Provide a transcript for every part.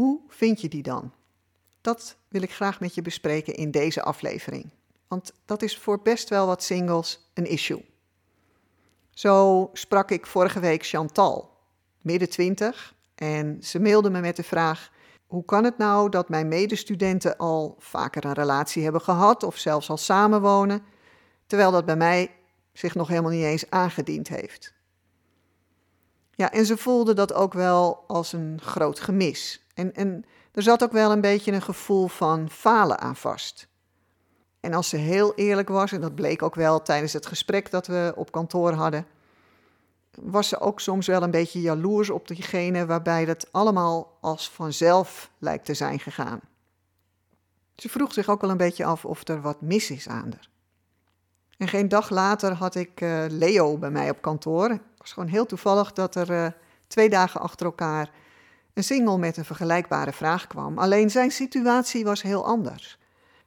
hoe vind je die dan? Dat wil ik graag met je bespreken in deze aflevering. Want dat is voor best wel wat singles een issue. Zo sprak ik vorige week Chantal, midden twintig, en ze mailde me met de vraag: hoe kan het nou dat mijn medestudenten al vaker een relatie hebben gehad of zelfs al samenwonen, terwijl dat bij mij zich nog helemaal niet eens aangediend heeft? Ja, en ze voelde dat ook wel als een groot gemis. En, er zat ook wel een beetje een gevoel van falen aan vast. En als ze heel eerlijk was, en dat bleek ook wel tijdens het gesprek dat we op kantoor hadden, was ze ook soms wel een beetje jaloers op diegene waarbij dat allemaal als vanzelf lijkt te zijn gegaan. Ze vroeg zich ook wel een beetje af of er wat mis is aan haar. En geen dag later had ik uh, Leo bij mij op kantoor. Het was gewoon heel toevallig dat er uh, twee dagen achter elkaar een single met een vergelijkbare vraag kwam. Alleen zijn situatie was heel anders.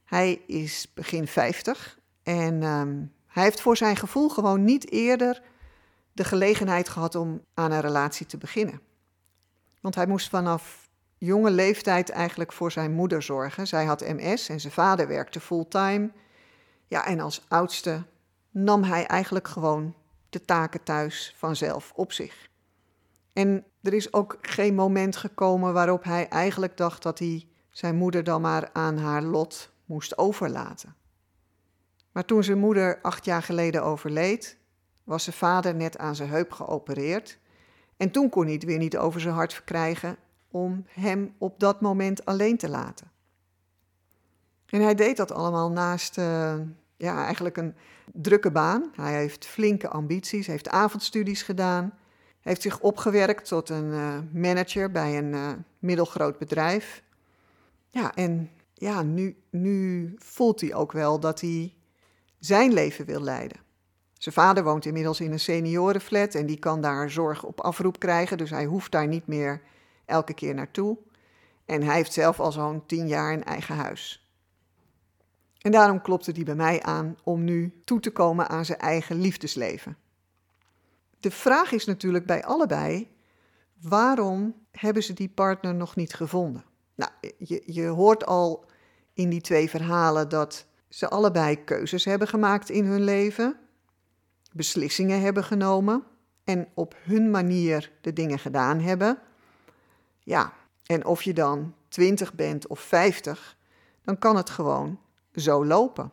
Hij is begin 50 en um, hij heeft voor zijn gevoel gewoon niet eerder de gelegenheid gehad om aan een relatie te beginnen. Want hij moest vanaf jonge leeftijd eigenlijk voor zijn moeder zorgen. Zij had MS en zijn vader werkte fulltime. Ja, en als oudste nam hij eigenlijk gewoon de taken thuis vanzelf op zich. En er is ook geen moment gekomen waarop hij eigenlijk dacht dat hij zijn moeder dan maar aan haar lot moest overlaten. Maar toen zijn moeder acht jaar geleden overleed, was zijn vader net aan zijn heup geopereerd. En toen kon hij het weer niet over zijn hart verkrijgen om hem op dat moment alleen te laten. En hij deed dat allemaal naast uh, ja, eigenlijk een drukke baan. Hij heeft flinke ambities, heeft avondstudies gedaan, heeft zich opgewerkt tot een uh, manager bij een uh, middelgroot bedrijf. Ja, en ja, nu, nu voelt hij ook wel dat hij zijn leven wil leiden. Zijn vader woont inmiddels in een seniorenflat en die kan daar zorg op afroep krijgen, dus hij hoeft daar niet meer elke keer naartoe. En hij heeft zelf al zo'n tien jaar een eigen huis. En daarom klopte hij bij mij aan om nu toe te komen aan zijn eigen liefdesleven. De vraag is natuurlijk bij allebei: waarom hebben ze die partner nog niet gevonden? Nou, je, je hoort al in die twee verhalen dat ze allebei keuzes hebben gemaakt in hun leven beslissingen hebben genomen en op hun manier de dingen gedaan hebben. Ja, en of je dan 20 bent of 50, dan kan het gewoon zo lopen.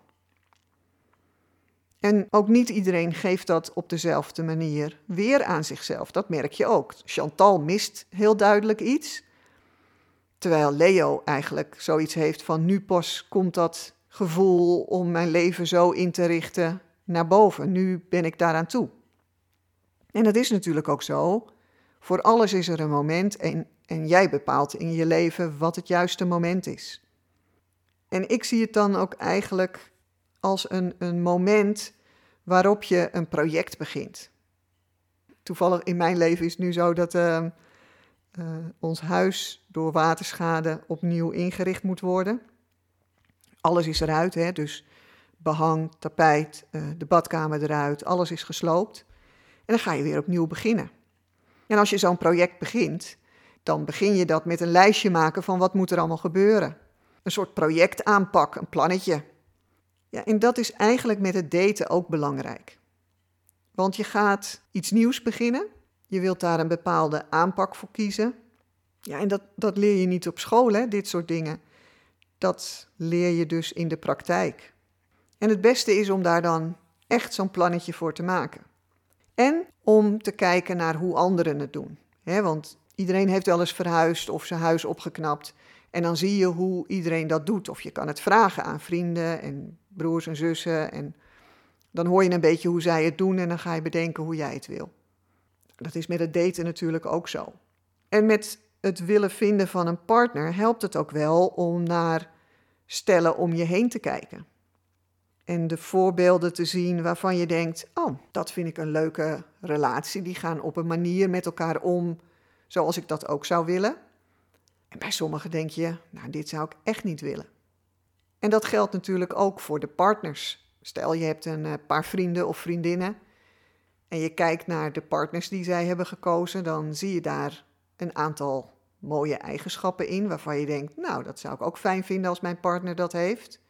En ook niet iedereen geeft dat op dezelfde manier weer aan zichzelf. Dat merk je ook. Chantal mist heel duidelijk iets. Terwijl Leo eigenlijk zoiets heeft van nu pas komt dat gevoel om mijn leven zo in te richten naar boven. Nu ben ik daaraan toe. En dat is natuurlijk ook zo. Voor alles is er een moment en, en jij bepaalt in je leven wat het juiste moment is. En ik zie het dan ook eigenlijk als een, een moment waarop je een project begint. Toevallig in mijn leven is het nu zo dat uh, uh, ons huis door waterschade opnieuw ingericht moet worden. Alles is eruit, hè, dus behang, tapijt, uh, de badkamer eruit, alles is gesloopt. En dan ga je weer opnieuw beginnen. En als je zo'n project begint, dan begin je dat met een lijstje maken van wat moet er allemaal gebeuren. Een soort projectaanpak, een plannetje. Ja, en dat is eigenlijk met het daten ook belangrijk. Want je gaat iets nieuws beginnen, je wilt daar een bepaalde aanpak voor kiezen. Ja, en dat, dat leer je niet op school, hè, dit soort dingen. Dat leer je dus in de praktijk. En het beste is om daar dan echt zo'n plannetje voor te maken. En om te kijken naar hoe anderen het doen. want iedereen heeft wel eens verhuisd of zijn huis opgeknapt. En dan zie je hoe iedereen dat doet. Of je kan het vragen aan vrienden en broers en zussen. En dan hoor je een beetje hoe zij het doen en dan ga je bedenken hoe jij het wil. Dat is met het daten natuurlijk ook zo. En met het willen vinden van een partner helpt het ook wel om naar stellen om je heen te kijken. En de voorbeelden te zien waarvan je denkt: Oh, dat vind ik een leuke relatie. Die gaan op een manier met elkaar om zoals ik dat ook zou willen. En bij sommigen denk je: Nou, dit zou ik echt niet willen. En dat geldt natuurlijk ook voor de partners. Stel je hebt een eh, paar vrienden of vriendinnen en je kijkt naar de partners die zij hebben gekozen, dan zie je daar een aantal mooie eigenschappen in waarvan je denkt, nou, dat zou ik ook fijn vinden als mijn partner dat heeft.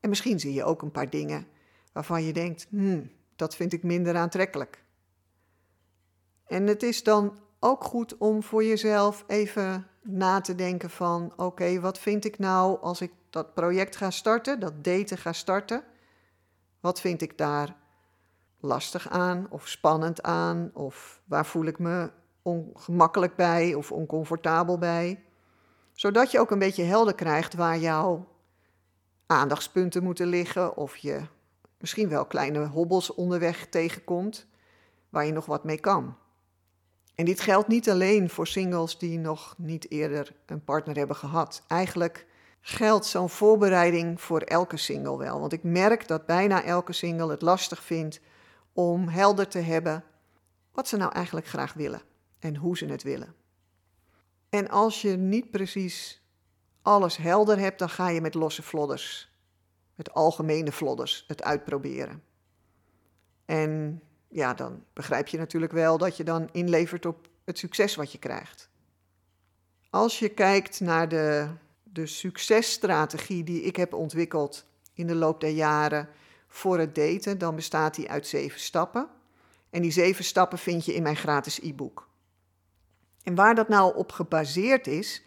En misschien zie je ook een paar dingen waarvan je denkt, hmm, dat vind ik minder aantrekkelijk. En het is dan ook goed om voor jezelf even na te denken van, oké, wat vind ik nou als ik dat project ga starten, dat daten ga starten? Wat vind ik daar lastig aan of spannend aan? Of waar voel ik me ongemakkelijk bij of oncomfortabel bij? Zodat je ook een beetje helder krijgt waar jouw aandachtspunten moeten liggen of je misschien wel kleine hobbels onderweg tegenkomt waar je nog wat mee kan. En dit geldt niet alleen voor singles die nog niet eerder een partner hebben gehad. Eigenlijk geldt zo'n voorbereiding voor elke single wel. Want ik merk dat bijna elke single het lastig vindt om helder te hebben wat ze nou eigenlijk graag willen en hoe ze het willen. En als je niet precies alles helder hebt, dan ga je met losse vlodders, met algemene vlodders, het uitproberen. En ja, dan begrijp je natuurlijk wel dat je dan inlevert op het succes wat je krijgt. Als je kijkt naar de, de successtrategie die ik heb ontwikkeld in de loop der jaren voor het daten, dan bestaat die uit zeven stappen. En die zeven stappen vind je in mijn gratis e-book. En waar dat nou op gebaseerd is,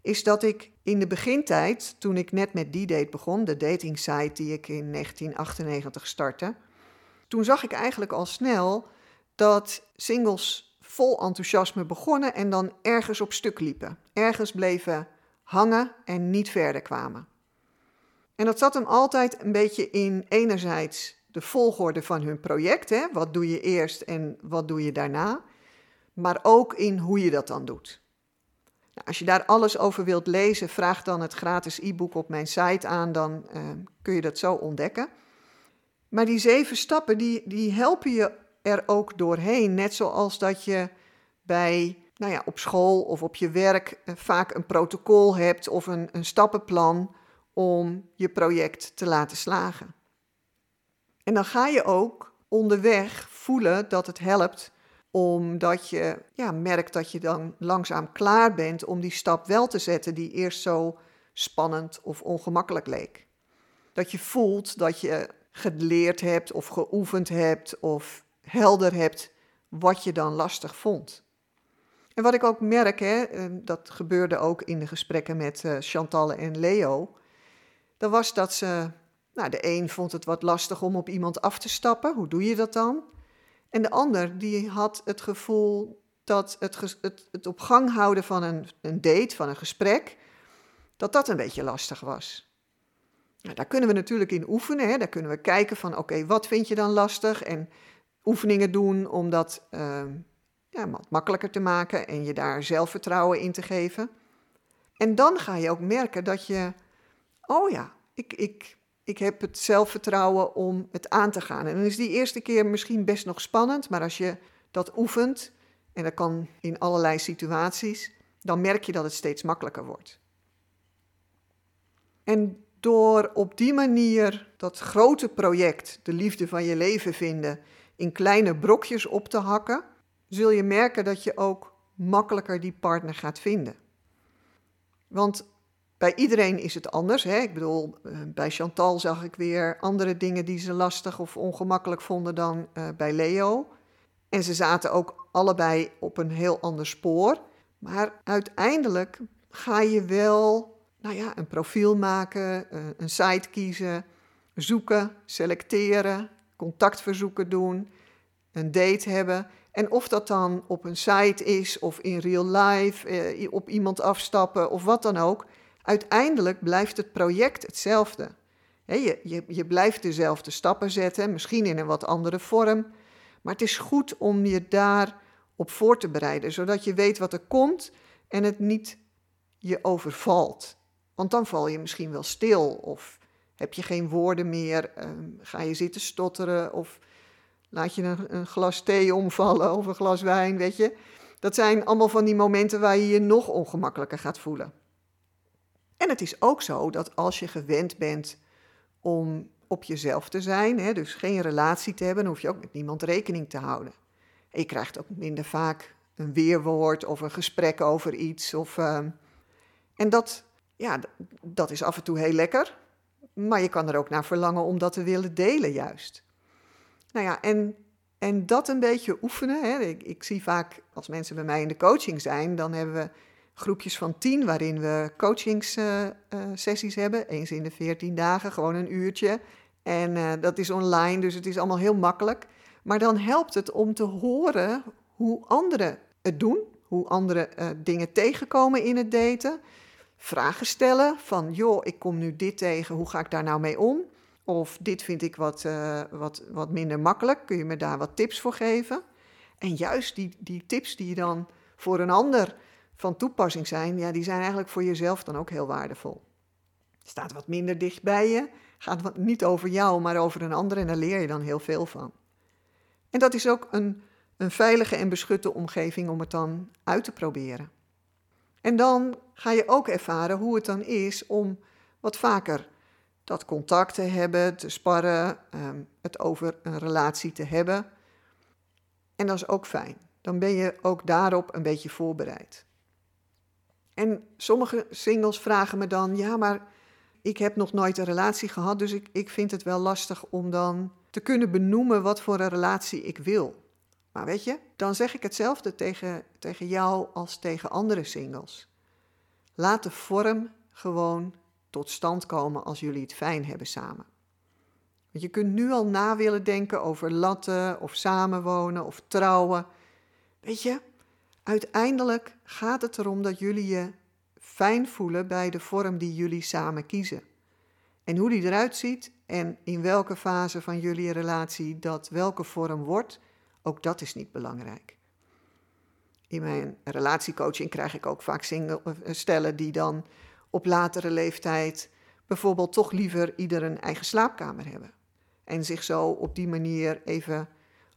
is dat ik in de begintijd, toen ik net met D-Date begon, de dating site die ik in 1998 startte, toen zag ik eigenlijk al snel dat singles vol enthousiasme begonnen en dan ergens op stuk liepen. Ergens bleven hangen en niet verder kwamen. En dat zat hem altijd een beetje in enerzijds de volgorde van hun project. Hè? Wat doe je eerst en wat doe je daarna? Maar ook in hoe je dat dan doet. Nou, als je daar alles over wilt lezen, vraag dan het gratis e-book op mijn site aan, dan uh, kun je dat zo ontdekken. Maar die zeven stappen, die, die helpen je er ook doorheen. Net zoals dat je bij, nou ja, op school of op je werk uh, vaak een protocol hebt of een, een stappenplan om je project te laten slagen. En dan ga je ook onderweg voelen dat het helpt, omdat je ja, merkt dat je dan langzaam klaar bent om die stap wel te zetten die eerst zo spannend of ongemakkelijk leek. Dat je voelt dat je geleerd hebt of geoefend hebt of helder hebt wat je dan lastig vond. En wat ik ook merk, hè, dat gebeurde ook in de gesprekken met uh, Chantal en Leo, dan was dat ze, nou, de een vond het wat lastig om op iemand af te stappen. Hoe doe je dat dan? En de ander, die had het gevoel dat het, het, het op gang houden van een, een date, van een gesprek, dat dat een beetje lastig was. Nou, daar kunnen we natuurlijk in oefenen. Hè? Daar kunnen we kijken van, oké, wat vind je dan lastig? En oefeningen doen om dat uh, ja, wat makkelijker te maken en je daar zelfvertrouwen in te geven. En dan ga je ook merken dat je oh ja, ik, ik, ik heb het zelfvertrouwen om het aan te gaan. En dan is die eerste keer misschien best nog spannend, maar als je dat oefent, en dat kan in allerlei situaties, dan merk je dat het steeds makkelijker wordt. En door op die manier dat grote project, de liefde van je leven vinden, in kleine brokjes op te hakken, zul je merken dat je ook makkelijker die partner gaat vinden. Want bij iedereen is het anders. Hè? Ik bedoel, eh, bij Chantal zag ik weer andere dingen die ze lastig of ongemakkelijk vonden dan uh, bij Leo. En ze zaten ook allebei op een heel ander spoor. Maar uiteindelijk ga je wel nou ja, een profiel maken, uh, een site kiezen, zoeken, selecteren, contactverzoeken doen, een date hebben. En of dat dan op een site is of in real life, op iemand afstappen of wat dan ook uiteindelijk blijft het project hetzelfde. je, je, je blijft dezelfde stappen zetten, misschien in een wat andere vorm. Maar het is goed om je daar op voor te bereiden, zodat je weet wat er komt en het niet je overvalt. Want dan val je misschien wel stil of heb je geen woorden meer, ehm, ga je zitten stotteren of laat je een, glas thee omvallen of een glas wijn, weet je. Dat zijn allemaal van die momenten waar je je nog ongemakkelijker gaat voelen. En het is ook zo dat als je gewend bent om op jezelf te zijn, hè, dus geen relatie te hebben, hoef je ook met niemand rekening te houden. En je krijgt ook minder vaak een weerwoord of een gesprek over iets. Of, ehm, en dat, ja, dat is af en toe heel lekker, maar je kan er ook naar verlangen om dat te willen delen juist. Nou ja, en, en dat een beetje oefenen. Hè. Ik, ik zie vaak als mensen bij mij in de coaching zijn, dan hebben we groepjes van tien waarin we coachingssessies uh, hebben. Eens in de veertien dagen, gewoon een uurtje. En uh, dat is online, dus het is allemaal heel makkelijk. Maar dan helpt het om te horen hoe anderen het doen, hoe anderen dingen tegenkomen in het daten. Vragen stellen van, joh, ik kom nu dit tegen, hoe ga ik daar nou mee om? Of dit vind ik wat, uh, wat, wat minder makkelijk, kun je me daar wat tips voor geven? En juist die, die tips die je dan voor een ander van toepassing zijn, ja, die zijn eigenlijk voor jezelf dan ook heel waardevol. Staat wat minder dicht bij je, gaat wat niet over jou, maar over een ander en daar leer je dan heel veel van. En dat is ook een, een veilige en beschutte omgeving om het dan uit te proberen. En dan ga je ook ervaren hoe het dan is om wat vaker dat contact te hebben, te sparren, ehm, het over een relatie te hebben. En dat is ook fijn. Dan ben je ook daarop een beetje voorbereid. En sommige singles vragen me dan: ja, maar ik heb nog nooit een relatie gehad, dus ik, ik vind het wel lastig om dan te kunnen benoemen wat voor een relatie ik wil. Maar weet je, dan zeg ik hetzelfde tegen, tegen jou als tegen andere singles. Laat de vorm gewoon tot stand komen als jullie het fijn hebben samen. Want je kunt nu al na willen denken over latten of samenwonen of trouwen. Weet je, uiteindelijk gaat het erom dat jullie je fijn voelen bij de vorm die jullie samen kiezen. En hoe die eruit ziet en in welke fase van jullie relatie dat welke vorm wordt, ook dat is niet belangrijk. In mijn relatiecoaching krijg ik ook vaak single, eh, stellen die dan op latere leeftijd bijvoorbeeld toch liever ieder een eigen slaapkamer hebben. En zich zo op die manier even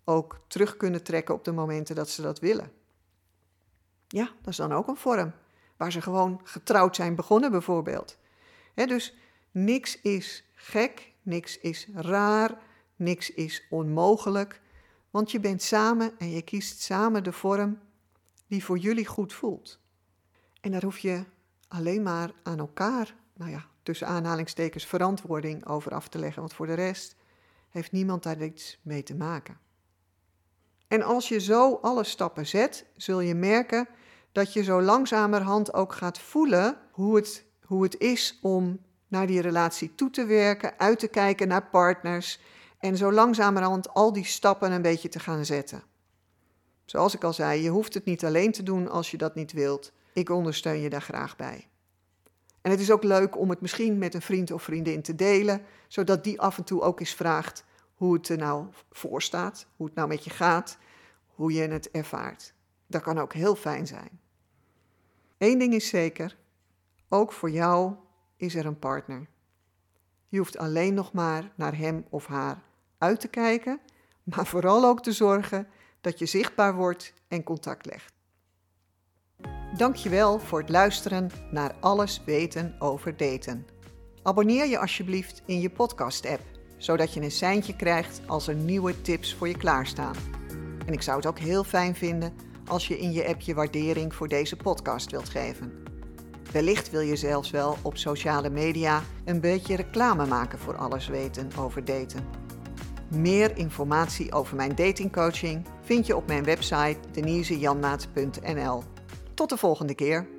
ook terug kunnen trekken op de momenten dat ze dat willen. Ja, dat is dan ook een vorm waar ze gewoon getrouwd zijn begonnen bijvoorbeeld. dus niks is gek, niks is raar, niks is onmogelijk, want je bent samen en je kiest samen de vorm die voor jullie goed voelt. En daar hoef je alleen maar aan elkaar, nou ja, tussen aanhalingstekens verantwoording over af te leggen, want voor de rest heeft niemand daar iets mee te maken. En als je zo alle stappen zet, zul je merken dat je zo langzamerhand ook gaat voelen hoe het, hoe het is om naar die relatie toe te werken, uit te kijken naar partners en zo langzamerhand al die stappen een beetje te gaan zetten. Zoals ik al zei, je hoeft het niet alleen te doen als je dat niet wilt. Ik ondersteun je daar graag bij. En het is ook leuk om het misschien met een vriend of vriendin te delen, zodat die af en toe ook eens vraagt hoe het er nou voor staat, hoe het nou met je gaat, hoe je het ervaart. Dat kan ook heel fijn zijn. Eén ding is zeker, ook voor jou is er een partner. Je hoeft alleen nog maar naar hem of haar uit te kijken, maar vooral ook te zorgen dat je zichtbaar wordt en contact legt. Dankjewel voor het luisteren naar Alles weten over daten. Abonneer je alsjeblieft in je podcast-app, zodat je een seintje krijgt als er nieuwe tips voor je klaarstaan. En ik zou het ook heel fijn vinden als je in je app je waardering voor deze podcast wilt geven. Wellicht wil je zelfs wel op sociale media een beetje reclame maken voor alles weten over daten. Meer informatie over mijn datingcoaching vind je op mijn website denisejanmaat.nl. Tot de volgende keer.